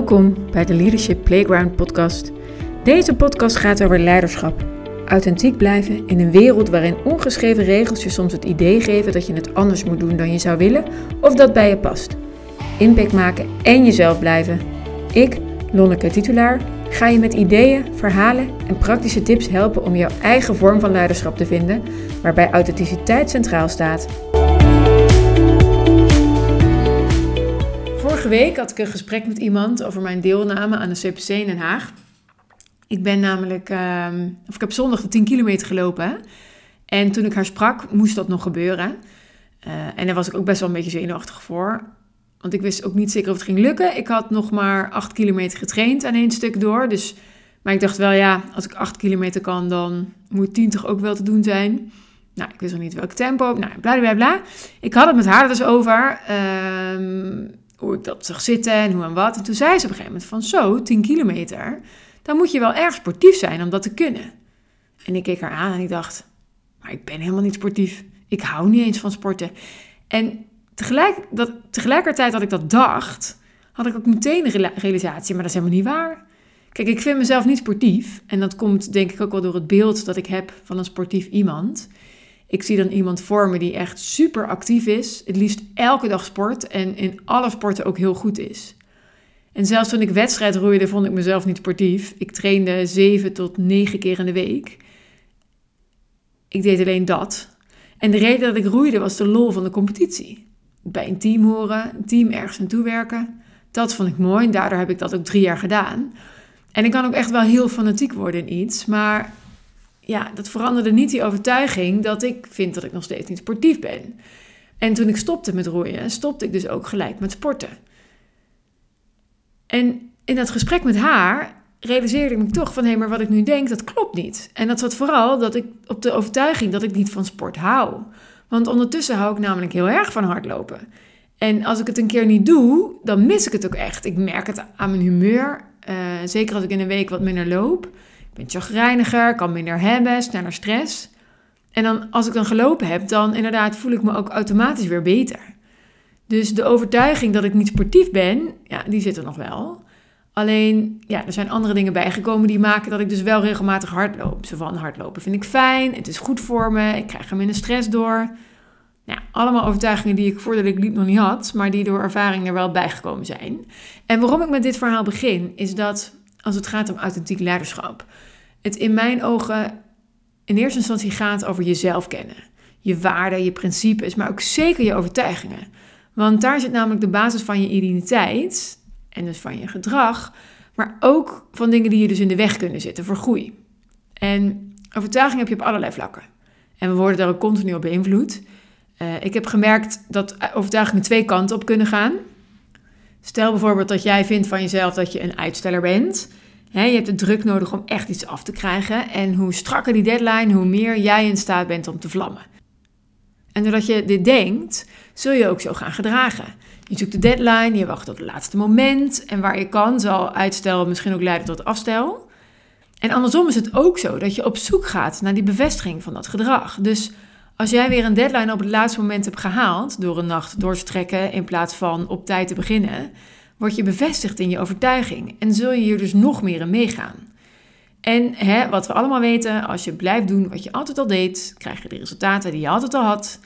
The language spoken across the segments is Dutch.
Welkom bij de Leadership Playground podcast. Deze podcast gaat over leiderschap. Authentiek blijven in een wereld waarin ongeschreven regels je soms het idee geven dat je het anders moet doen dan je zou willen of dat bij je past. Impact maken en jezelf blijven. Ik, Lonneke Titulaar, ga je met ideeën, verhalen en praktische tips helpen om jouw eigen vorm van leiderschap te vinden, waarbij authenticiteit centraal staat. Vorige week had ik een gesprek met iemand over mijn deelname aan de CPC in Den Haag. Ik ben namelijk, ehm, of ik heb zondag de 10 kilometer gelopen. En toen ik haar sprak, moest dat nog gebeuren. Uh, en daar was ik ook best wel een beetje zenuwachtig voor. Want ik wist ook niet zeker of het ging lukken. Ik had nog maar 8 kilometer getraind aan één stuk door. Dus, maar ik dacht wel, ja, als ik 8 kilometer kan, dan moet 10 toch ook wel te doen zijn. Nou, ik wist nog niet welk tempo. Nou, bla bla bla. Ik had het met haar dus over. Um, hoe ik dat zag zitten en hoe en wat. En toen zei ze op een gegeven moment van zo, 10 kilometer, dan moet je wel erg sportief zijn om dat te kunnen. En ik keek haar aan en ik dacht, maar ik ben helemaal niet sportief. Ik hou niet eens van sporten. En tegelijk, dat, tegelijkertijd dat ik dat dacht, had ik ook meteen de realisatie, maar dat is helemaal niet waar. Kijk, ik vind mezelf niet sportief. En dat komt denk ik ook wel door het beeld dat ik heb van een sportief iemand. Ik zie dan iemand voor me die echt super actief is, het liefst elke dag sport en in alle sporten ook heel goed is. En zelfs toen ik wedstrijd roeide, vond ik mezelf niet sportief. Ik trainde zeven tot negen keer in de week. Ik deed alleen dat. En de reden dat ik roeide was de lol van de competitie. Bij een team horen, een team ergens naartoe werken. Dat vond ik mooi en daardoor heb ik dat ook drie jaar gedaan. En ik kan ook echt wel heel fanatiek worden in iets, maar ja, dat veranderde niet die overtuiging dat ik vind dat ik nog steeds niet sportief ben. En toen ik stopte met roeien, stopte ik dus ook gelijk met sporten. En in dat gesprek met haar realiseerde ik me toch van hé, maar wat ik nu denk, dat klopt niet. En dat zat vooral dat ik op de overtuiging dat ik niet van sport hou. Want ondertussen hou ik namelijk heel erg van hardlopen. En als ik het een keer niet doe, dan mis ik het ook echt. Ik merk het aan mijn humeur. Uh, zeker als ik in een week wat minder loop ben chagrijniger, kan minder hebben, sneller stress. En dan, als ik dan gelopen heb, dan inderdaad voel ik me ook automatisch weer beter. Dus de overtuiging dat ik niet sportief ben, ja, die zit er nog wel. Alleen, ja, er zijn andere dingen bijgekomen die maken dat ik dus wel regelmatig hardloop. Zo van, hardlopen vind ik fijn, het is goed voor me, ik krijg er minder stress door. Ja, allemaal overtuigingen die ik voordat ik liep nog niet had, maar die door ervaring er wel bijgekomen zijn. En waarom ik met dit verhaal begin, is dat als het gaat om authentiek leiderschap, het in mijn ogen in eerste instantie gaat over jezelf kennen. Je waarden, je principes, maar ook zeker je overtuigingen. Want daar zit namelijk de basis van je identiteit en dus van je gedrag, maar ook van dingen die je dus in de weg kunnen zitten voor groei. En overtuigingen heb je op allerlei vlakken. En we worden daar ook continu op beïnvloed. Uh, ik heb gemerkt dat overtuigingen twee kanten op kunnen gaan. Stel bijvoorbeeld dat jij vindt van jezelf dat je een uitsteller bent je hebt de druk nodig om echt iets af te krijgen. En hoe strakker die deadline, hoe meer jij in staat bent om te vlammen. En doordat je dit denkt, zul je ook zo gaan gedragen. Je zoekt de deadline, je wacht tot het laatste moment. En waar je kan, zal uitstel misschien ook leiden tot afstel. En andersom is het ook zo dat je op zoek gaat naar die bevestiging van dat gedrag. Dus als jij weer een deadline op het laatste moment hebt gehaald, door een nacht door te trekken in plaats van op tijd te beginnen, word je bevestigd in je overtuiging en zul je hier dus nog meer in meegaan. En hè, wat we allemaal weten, als je blijft doen wat je altijd al deed, krijg je de resultaten die je altijd al had.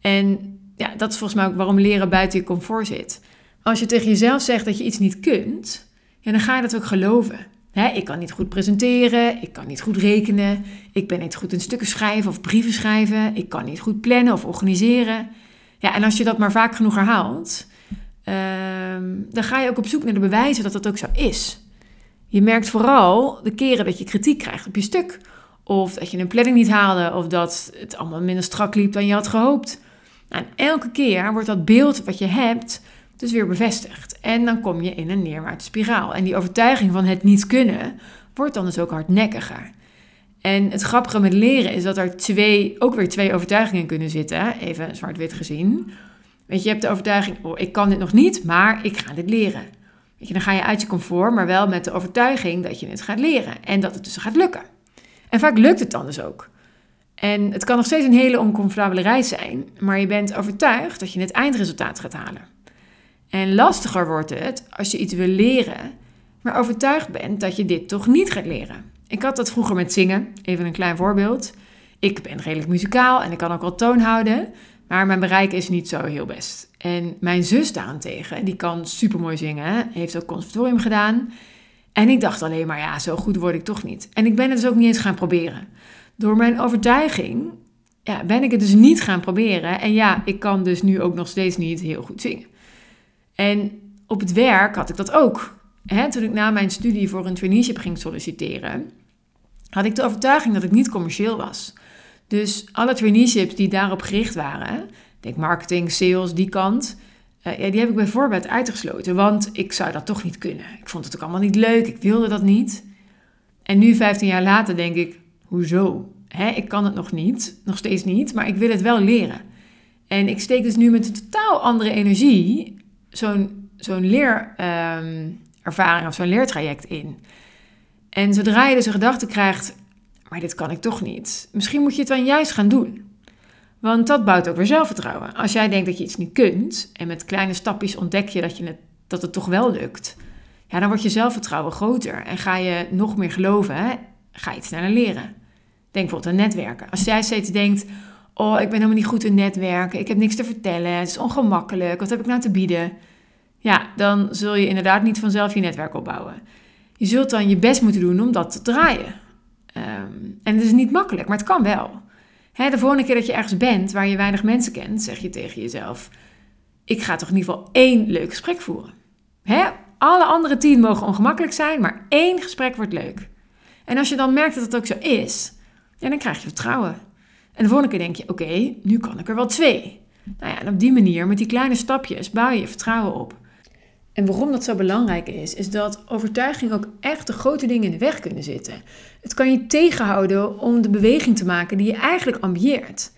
En ja, dat is volgens mij ook waarom leren buiten je comfort zit. Als je tegen jezelf zegt dat je iets niet kunt, ja, dan ga je dat ook geloven. Hè, ik kan niet goed presenteren, ik kan niet goed rekenen, ik ben niet goed in stukken schrijven of brieven schrijven, ik kan niet goed plannen of organiseren. Ja, en als je dat maar vaak genoeg herhaalt, Ehm, dan ga je ook op zoek naar de bewijzen dat dat ook zo is. Je merkt vooral de keren dat je kritiek krijgt op je stuk. Of dat je een planning niet haalde. Of dat het allemaal minder strak liep dan je had gehoopt. En elke keer wordt dat beeld wat je hebt dus weer bevestigd. En dan kom je in een neerwaartse spiraal. En die overtuiging van het niet kunnen wordt dan dus ook hardnekkiger. En het grappige met leren is dat er twee, ook weer twee overtuigingen kunnen zitten. Even zwart-wit gezien. Weet je, je hebt de overtuiging, oh, ik kan dit nog niet, maar ik ga dit leren. Weet je, dan ga je uit je comfort, maar wel met de overtuiging dat je het gaat leren en dat het dus gaat lukken. En vaak lukt het dan dus ook. En het kan nog steeds een hele oncomfortabele reis zijn, maar je bent overtuigd dat je het eindresultaat gaat halen. En lastiger wordt het als je iets wil leren, maar overtuigd bent dat je dit toch niet gaat leren. Ik had dat vroeger met zingen. Even een klein voorbeeld. Ik ben redelijk muzikaal en ik kan ook wel toon houden, maar mijn bereik is niet zo heel best. En mijn zus daarentegen, die kan supermooi zingen, heeft ook conservatorium gedaan. En ik dacht alleen maar, ja, zo goed word ik toch niet. En ik ben het dus ook niet eens gaan proberen. Door mijn overtuiging ja, ben ik het dus niet gaan proberen. En ja, ik kan dus nu ook nog steeds niet heel goed zingen. En op het werk had ik dat ook. Toen ik na mijn studie voor een traineeship ging solliciteren, had ik de overtuiging dat ik niet commercieel was. Dus alle traineeships die daarop gericht waren, denk marketing, sales, die kant, uh, ja, die heb ik bijvoorbeeld uitgesloten. Want ik zou dat toch niet kunnen. Ik vond het ook allemaal niet leuk, ik wilde dat niet. En nu, 15 jaar later, denk ik, hoezo? Hè, ik kan het nog niet, nog steeds niet, maar ik wil het wel leren. En ik steek dus nu met een totaal andere energie zo'n zo'n leerervaring um, of zo'n leertraject in. En zodra je dus een gedachte krijgt, maar dit kan ik toch niet. Misschien moet je het dan juist gaan doen. Want dat bouwt ook weer zelfvertrouwen. Als jij denkt dat je iets niet kunt en met kleine stapjes ontdek je dat, je het, dat het toch wel lukt, ja, dan wordt je zelfvertrouwen groter en ga je nog meer geloven, ga je het sneller leren. Denk bijvoorbeeld aan netwerken. Als jij steeds denkt, oh, ik ben helemaal niet goed in netwerken, ik heb niks te vertellen, het is ongemakkelijk, wat heb ik nou te bieden? Ja, dan zul je inderdaad niet vanzelf je netwerk opbouwen. Je zult dan je best moeten doen om dat te draaien. Ehm, en het is niet makkelijk, maar het kan wel. Hè, de volgende keer dat je ergens bent waar je weinig mensen kent, zeg je tegen jezelf: Ik ga toch in ieder geval één leuk gesprek voeren. Hè? Alle andere tien mogen ongemakkelijk zijn, maar één gesprek wordt leuk. En als je dan merkt dat het ook zo is, dan krijg je vertrouwen. En de volgende keer denk je: Oké, nu kan ik er wel twee. Nou ja, en op die manier, met die kleine stapjes, bouw je je vertrouwen op. En waarom dat zo belangrijk is, is dat overtuiging ook echt de grote dingen in de weg kunnen zitten. Het kan je tegenhouden om de beweging te maken die je eigenlijk ambieert.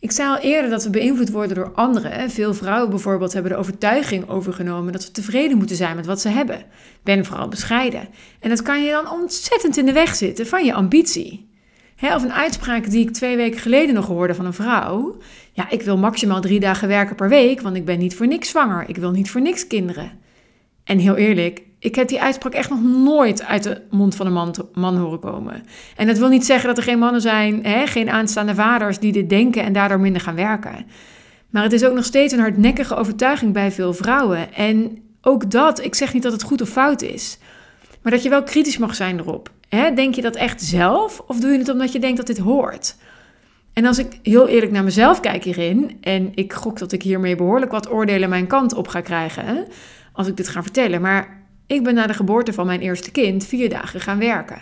Ik zei al eerder dat we beïnvloed worden door anderen. Veel vrouwen bijvoorbeeld hebben de overtuiging overgenomen dat ze tevreden moeten zijn met wat ze hebben. Ben vooral bescheiden. En dat kan je dan ontzettend in de weg zitten van je ambitie. of een uitspraak die ik twee weken geleden nog hoorde van een vrouw. Ja, ik wil maximaal drie dagen werken per week, want ik ben niet voor niks zwanger. Ik wil niet voor niks kinderen. En heel eerlijk, ik heb die uitspraak echt nog nooit uit de mond van een man, horen komen. En dat wil niet zeggen dat er geen mannen zijn, hè, geen aanstaande vaders die dit denken en daardoor minder gaan werken. Maar het is ook nog steeds een hardnekkige overtuiging bij veel vrouwen. En ook dat, ik zeg niet dat het goed of fout is, maar dat je wel kritisch mag zijn erop. Hè, denk je dat echt zelf of doe je het omdat je denkt dat dit hoort? En als ik heel eerlijk naar mezelf kijk hierin, en ik gok dat ik hiermee behoorlijk wat oordelen mijn kant op ga krijgen, als ik dit ga vertellen. Maar ik ben na de geboorte van mijn eerste kind vier dagen gaan werken.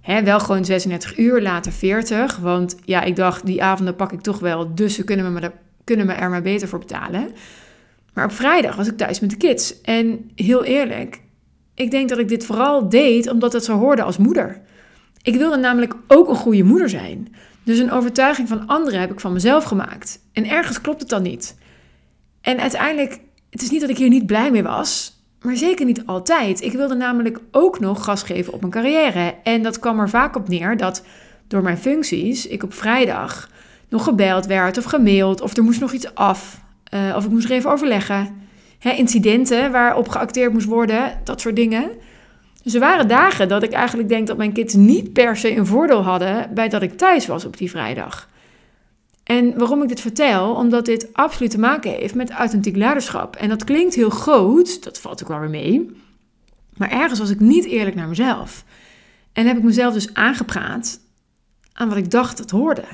He, wel gewoon 36 uur, later 40. Want ja, ik dacht, die avonden pak ik toch wel. Dus ze kunnen me, kunnen me er maar beter voor betalen. Maar op vrijdag was ik thuis met de kids. En heel eerlijk, ik denk dat ik dit vooral deed omdat het zo hoorde als moeder. Ik wilde namelijk ook een goede moeder zijn. Dus een overtuiging van anderen heb ik van mezelf gemaakt. En ergens klopt het dan niet. En uiteindelijk het is niet dat ik hier niet blij mee was, maar zeker niet altijd. Ik wilde namelijk ook nog gas geven op mijn carrière. En dat kwam er vaak op neer dat door mijn functies ik op vrijdag nog gebeld werd of gemaild of er moest nog iets af. Uh, of ik moest er even overleggen. Hè, incidenten waarop geacteerd moest worden, dat soort dingen. Dus er waren dagen dat ik eigenlijk denk dat mijn kids niet per se een voordeel hadden bij dat ik thuis was op die vrijdag. En waarom ik dit vertel? Omdat dit absoluut te maken heeft met authentiek leiderschap. En dat klinkt heel groot, dat valt ook wel weer mee. Maar ergens was ik niet eerlijk naar mezelf. En heb ik mezelf dus aangepraat aan wat ik dacht dat hoorde.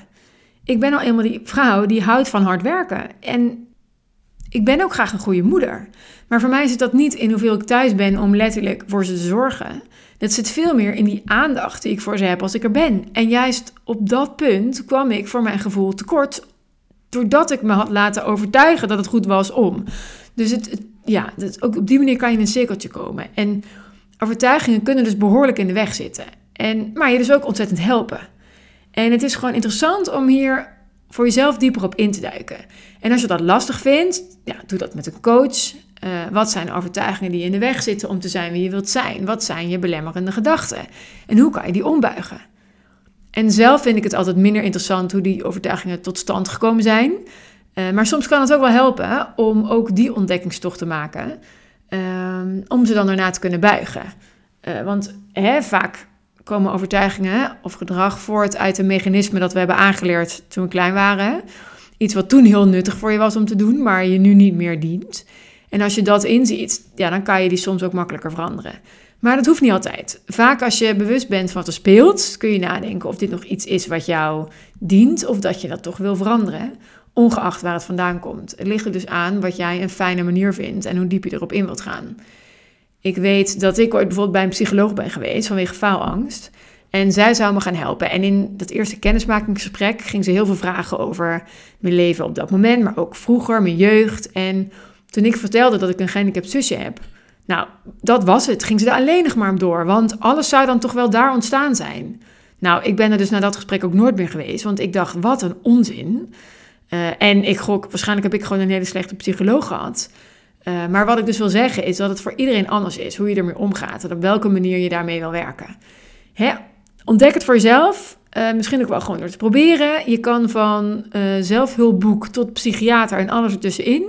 Ik ben al eenmaal die vrouw die houdt van hard werken. En ik ben ook graag een goede moeder. Maar voor mij zit dat niet in hoeveel ik thuis ben om letterlijk voor ze te zorgen. Dat zit veel meer in die aandacht die ik voor ze heb als ik er ben. En juist op dat punt kwam ik voor mijn gevoel tekort. Doordat ik me had laten overtuigen dat het goed was om. Dus het, ja, ook op die manier kan je in een cirkeltje komen. En overtuigingen kunnen dus behoorlijk in de weg zitten. En, maar je dus ook ontzettend helpen. En het is gewoon interessant om hier voor jezelf dieper op in te duiken. En als je dat lastig vindt, ja, doe dat met een coach. Uh, wat zijn overtuigingen die in de weg zitten om te zijn wie je wilt zijn? Wat zijn je belemmerende gedachten? En hoe kan je die ombuigen? En zelf vind ik het altijd minder interessant hoe die overtuigingen tot stand gekomen zijn. Eh, maar soms kan het ook wel helpen om ook die ontdekkingstocht te maken. Ehm, om ze dan daarna te kunnen buigen. Uh, want hè, vaak komen overtuigingen of gedrag voort uit een mechanisme dat we hebben aangeleerd toen we klein waren. Iets wat toen heel nuttig voor je was om te doen, maar je nu niet meer dient. En als je dat inziet, ja, dan kan je die soms ook makkelijker veranderen. Maar dat hoeft niet altijd. Vaak als je bewust bent van wat er speelt, kun je nadenken of dit nog iets is wat jou dient of dat je dat toch wil veranderen, ongeacht waar het vandaan komt. Het ligt er dus aan wat jij een fijne manier vindt en hoe diep je erop in wilt gaan. Ik weet dat ik ooit bijvoorbeeld bij een psycholoog ben geweest vanwege faalangst. En zij zou me gaan helpen. En in dat eerste kennismakingsgesprek ging ze heel veel vragen over mijn leven op dat moment, maar ook vroeger, mijn jeugd. En toen ik vertelde dat ik een gehandicapt zusje heb, nou, dat was het. Ging ze er alleen nog maar om door, want alles zou dan toch wel daar ontstaan zijn. Nou, ik ben er dus na dat gesprek ook nooit meer geweest, want ik dacht, wat een onzin. Uh, en ik gok, waarschijnlijk heb ik gewoon een hele slechte psycholoog gehad. Uh, maar wat ik dus wil zeggen is dat het voor iedereen anders is, hoe je ermee omgaat en op welke manier je daarmee wil werken. Hè? Ontdek het voor jezelf. Uh, misschien ook wel gewoon door te proberen. Je kan van uh, zelfhulpboek tot psychiater en alles ertussenin.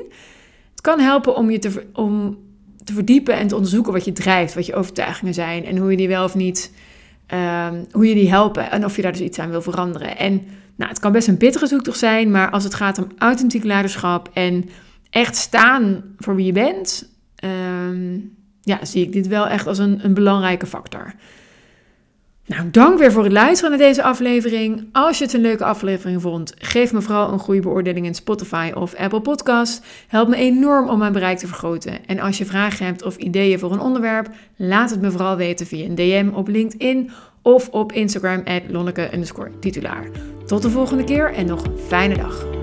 Het kan helpen om je te, om te verdiepen en te onderzoeken wat je drijft, wat je overtuigingen zijn en hoe je die wel of niet, um, hoe je die helpen en of je daar dus iets aan wil veranderen. En nou, het kan best een pittige zoektocht zijn, maar als het gaat om authentiek leiderschap en echt staan voor wie je bent, um, ja, zie ik dit wel echt als een, een belangrijke factor. Nou, dank weer voor het luisteren naar deze aflevering. Als je het een leuke aflevering vond, geef me vooral een goede beoordeling in Spotify of Apple Podcast. Helpt me enorm om mijn bereik te vergroten. En als je vragen hebt of ideeën voor een onderwerp, laat het me vooral weten via een DM op LinkedIn of op Instagram at. Tot de volgende keer en nog een fijne dag.